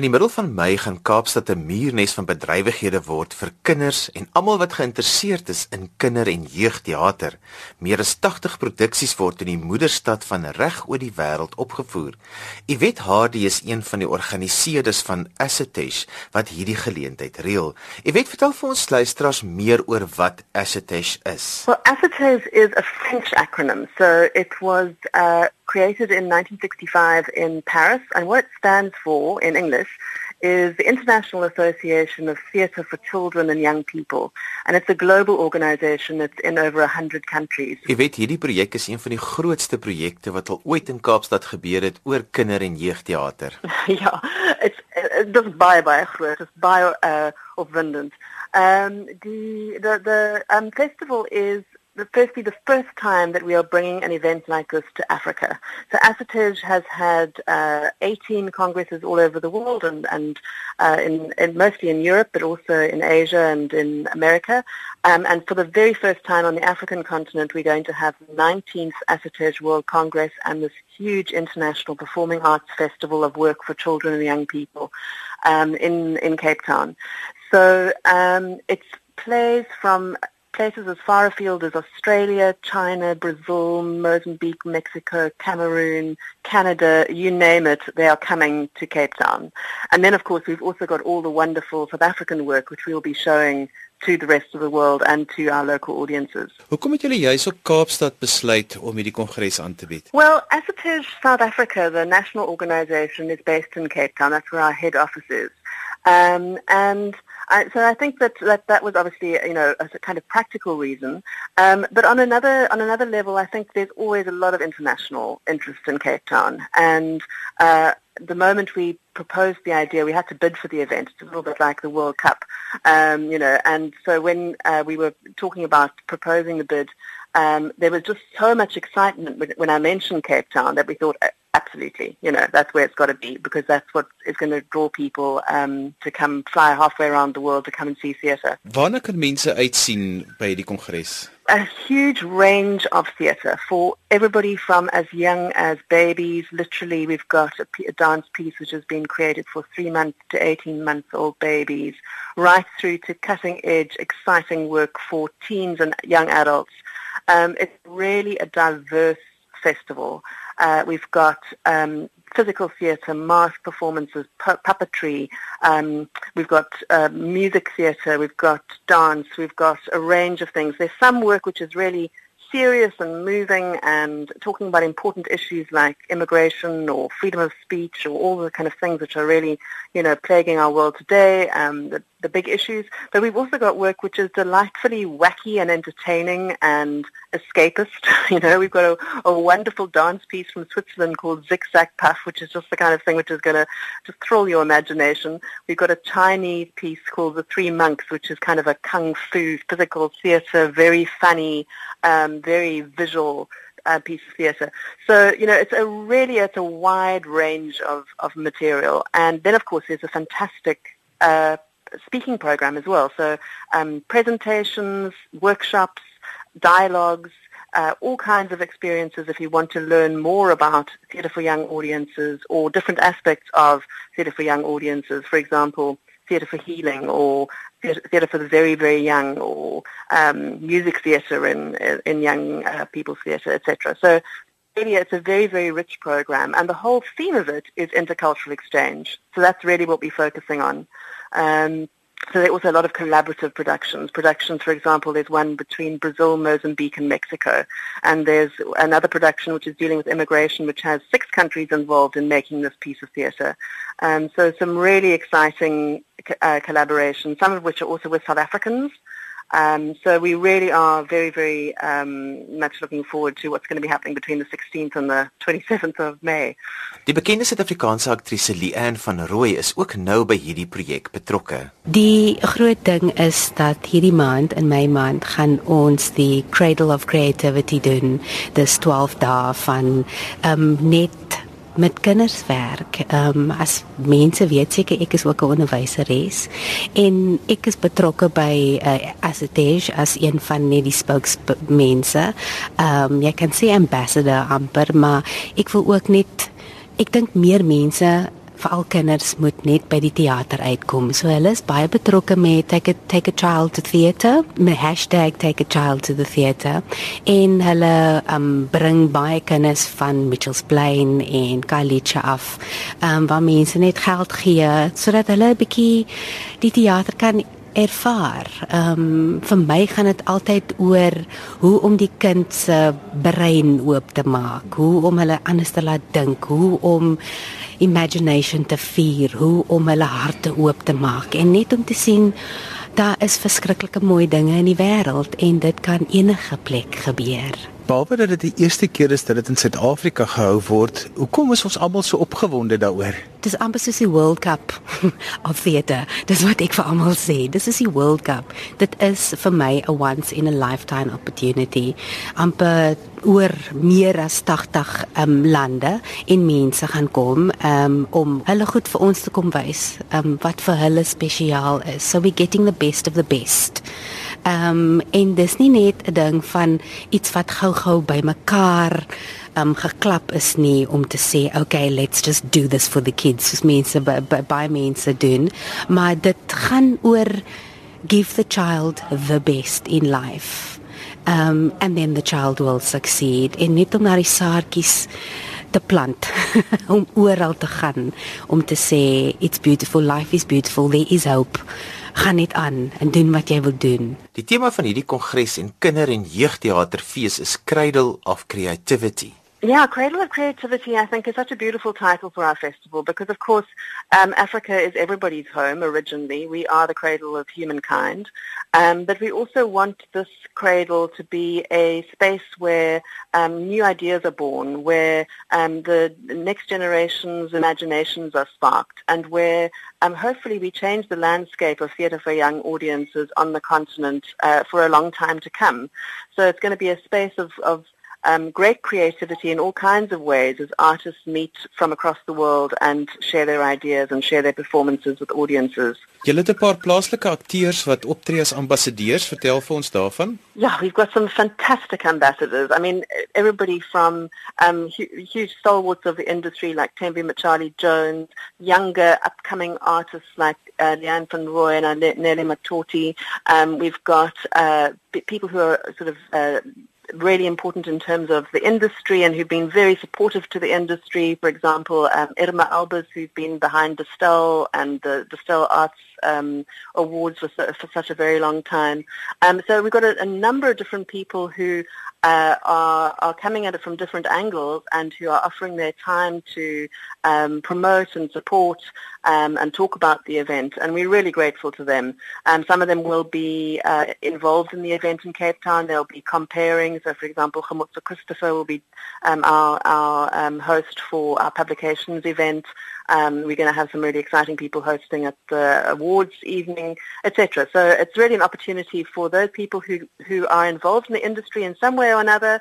In die middel van Mei gaan Kaapstad 'n muurnes van bedrywighede word vir kinders en almal wat geïnteresseerd is in kinder- en jeugteater. Meer as 80 produksies word in die moederstad van reg oor die wêreld opgevoer. Iwet Hardy is een van die organiseerders van Assetesh wat hierdie geleentheid reël. Iwet, vertel vir ons luisteraars meer oor wat Assetesh is. Well, Assetesh is a French acronym. So it was uh created in 1965 in Paris, and what it stands for in English is the International Association of Theatre for Children and Young People, and it's a global organization that's in over 100 countries. Jy weet hierdie projek is een van die grootste projekte wat al ooit in Kaapstad gebeur het oor kinder- en jeugteater. ja, it's just baie baie groot, it's baie uh opwindend. Um the the the um festival is firstly the first time that we are bringing an event like this to Africa. So ASSITEJ has had uh, 18 congresses all over the world and, and uh, in, mostly in Europe, but also in Asia and in America. Um, and for the very first time on the African continent, we're going to have the 19th ASSITEJ World Congress and this huge international performing arts festival of work for children and young people um, in, in Cape Town. So um, it's plays from places as far afield as Australia, China, Brazil, Mozambique, Mexico, Cameroon, Canada, you name it, they are coming to Cape Town. And then, of course, we've also got all the wonderful South African work, which we'll be showing to the rest of the world and to our local audiences. Hoekom het julle juis op Kaapstad besluit om hierdie kongres aan te bied? Well, as it is South Africa, the national organization is based in Cape Town. That's where our head office is. Um, and So I think that, that that was obviously you know a kind of practical reason. Um, but on another on another level, I think there's always a lot of international interest in Cape Town, and uh, the moment we proposed the idea, we had to bid for the event. It's a little bit like the World Cup, um, you know. And so when uh, we were talking about proposing the bid, um, there was just so much excitement when I mentioned Cape Town that we thought absolutely, you know, that's where it's got to be because that's what is going to draw people um, to come fly halfway around the world to come and see theatre. Waarna kan mense uitsien by die kongres? A huge range of theatre for everybody from as young as babies. Literally, we've got a, a dance piece which has been created for three months to 18 months old babies, right through to cutting edge, exciting work for teens and young adults. Um, it's really a diverse festival. Uh, we've got um, physical theatre, mask performances, pu- puppetry. Um, we've got uh, music theatre. We've got dance. We've got a range of things. There's some work which is really serious and moving and talking about important issues like immigration or freedom of speech or all the kind of things which are really, you know, plaguing our world today, um, the, the big issues. But we've also got work which is delightfully wacky and entertaining and escapist. You know, we've got a, a wonderful dance piece from Switzerland called Zigzag Puff, which is just the kind of thing which is going to just thrill your imagination. We've got a Chinese piece called The Three Monks, which is kind of a kung fu physical theater, very funny, um, very visual uh, piece of theatre. So, you know, it's a really, it's a wide range of, of material. And then, of course, there's a fantastic uh, speaking program as well. So um, presentations, workshops, dialogues, uh, all kinds of experiences if you want to learn more about theatre for young audiences or different aspects of theatre for young audiences. For example, theatre for healing or theatre for the very, very young or um, music theatre in, in young uh, people's theatre, etc. So really it's a very, very rich program and the whole theme of it is intercultural exchange. So that's really what we're focusing on. Um, so there are also a lot of collaborative productions. Productions, for example, there's one between Brazil, Mozambique, and Mexico. And there's another production which is dealing with immigration, which has six countries involved in making this piece of theatre. Um, so some really exciting uh, collaborations, some of which are also with South Africans. Um, so we really are very, very um, much looking forward to what's going to be happening between the 16th and the 27th of May. Die bekende Suid-Afrikaanse aktrise Leanne van Rooi is ook nou by hierdie projek betrokke. Die groot ding is dat hierdie maand in my maand gaan ons die Cradle of Creativity doen. Dis 12 dae van um, net met kinders werk. Ehm um, as mense weet seker ek is ook 'n onderwyseres en ek is betrokke by uh, Assetage as een van net die spokesmense. Ehm um, jy kan sê ambassador amper maar ek wil ook net ek dink meer mense veral kinders moet net by die teater uitkom. So hulle is baie betrokke met take a, take a child to theater, met hashtag take a child to the theater en hulle um bring baie kinders van Mitchells Plain en Kalicha af. Um waar mense net geld gee sodat hulle 'n bietjie die teater kan ervaar. Ehm um, vir my gaan dit altyd oor hoe om die kind se brein oop te maak, hoe om hulle anders te laat dink, hoe om imagination te vier, hoe om hulle harte oop te maak en net om te sien daar is verskriklike mooi dinge in die wêreld en dit kan enige plek gebeur behalwe dat dit die eerste keer is dat dit in Suid-Afrika gehou word, hoekom is ons almal so opgewonde daaroor? Dis amper soos die World Cup of theater. Dis wat ek vir almal sê. Dis is die World Cup. Dit is vir my a once in a lifetime opportunity. amper oor meer as 80 um, lande en mense gaan kom um, om hulle goed vir ons te kom wys um, wat vir hulle spesiaal is. So we getting the best of the best. Ehm um, en dis nie net 'n ding van iets wat gou-gou bymekaar ehm um, geklap is nie om te sê okay, let's just do this for the kids. Soos mense by, by, by mense doen, maar dit gaan oor give the child the best in life. Um and then the child will succeed. En net om na die saadjies te plant om oral te gaan om te sê it's beautiful life is beautiful there is hope gaan net aan en doen wat jy wil doen. Die tema van hierdie kongres en kinder- en jeugteaterfees is Cradle of Creativity. Yeah, Cradle of Creativity, I think, is such a beautiful title for our festival because, of course, um, Africa is everybody's home originally. We are the cradle of humankind. Um, but we also want this cradle to be a space where um, new ideas are born, where um, the next generation's imaginations are sparked, and where um, hopefully we change the landscape of theatre for young audiences on the continent uh, for a long time to come. So it's going to be a space of, of um, great creativity in all kinds of ways as artists meet from across the world and share their ideas and share their performances with audiences. Julle het 'n paar plaaslike akteurs wat optree as ambassadeurs, vertel vir ons daarvan. Yeah, we've got some fantastic ambassadors. I mean, everybody from um, huge stalwarts of the industry like Thembi Mtshali-Jones, younger upcoming artists like uh, Leanne van Rooi and Nelly Matoti. Um, we've got uh, people who are sort of uh, really important in terms of the industry and who've been very supportive to the industry. For example, um, Irma Albers, who's been behind the Stel and the, the Stel Arts um, Awards for, for such a very long time. Um, so we've got a, a number of different people who uh, are, are coming at it from different angles and who are offering their time to um, promote and support um, and talk about the event. And we're really grateful to them. Um, some of them will be uh, involved in the event in Cape Town. They'll be comparing. So, for example, Chamutsa Christopher will be um, our, our um, host for our publications event. Um, we're going to have some really exciting people hosting at the awards evening, etc. So it's really an opportunity for those people who, who are involved in the industry in some way or another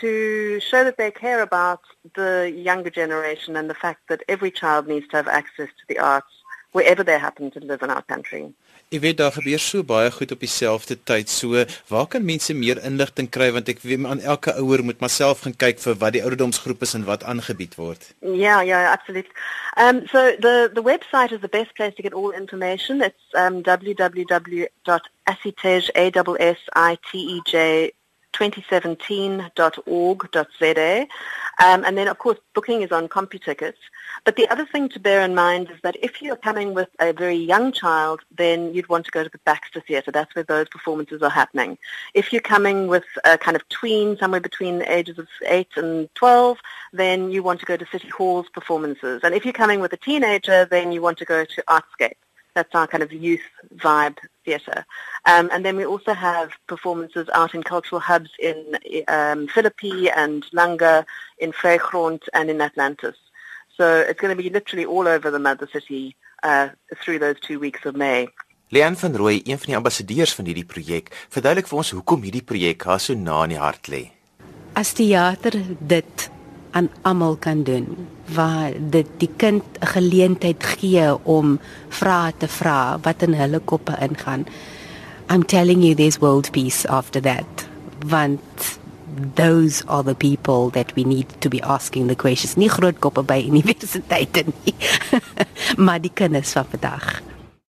to show that they care about the younger generation and the fact that every child needs to have access to the arts wherever they happen to live in our country. Ek weet daar gebeur so baie goed op dieselfde tyd. So, waar kan mense meer inligting kry want ek weet aan elke ouer moet maar self gaan kyk vir wat die ouderdomsgroep is en wat aangebied word. Ja, yeah, ja, yeah, absoluut. Um so the the website is the best place to get all information. It's um www.assitej 2017.org.za. Um, and then, of course, booking is on Computickets. But the other thing to bear in mind is that if you're coming with a very young child, then you'd want to go to the Baxter Theatre. That's where those performances are happening. If you're coming with a kind of tween, somewhere between the ages of 8 and 12, then you want to go to City Hall's performances. And if you're coming with a teenager, then you want to go to Artscape. That's our kind of youth vibe theatre. Um, and then we also have performances out in cultural hubs in um, Philippi and Langa, in Vrygrond and in Atlantis. So it's going to be literally all over the mother city uh, through those two weeks of May. Leanne van Rooi, een van die ambassadeurs van hierdie projek, verduidelik vir ons hoekom hierdie projek haar so na in die hart lê. As teater dit aan almal kan doen waar dit die kind 'n geleentheid gee om vrae te vra wat in hulle koppe ingaan. I'm telling you there's world peace after that. Want those are the people that we need to be asking the questions. Nie groot koppe by universiteite nie. maar die kinders van vandag.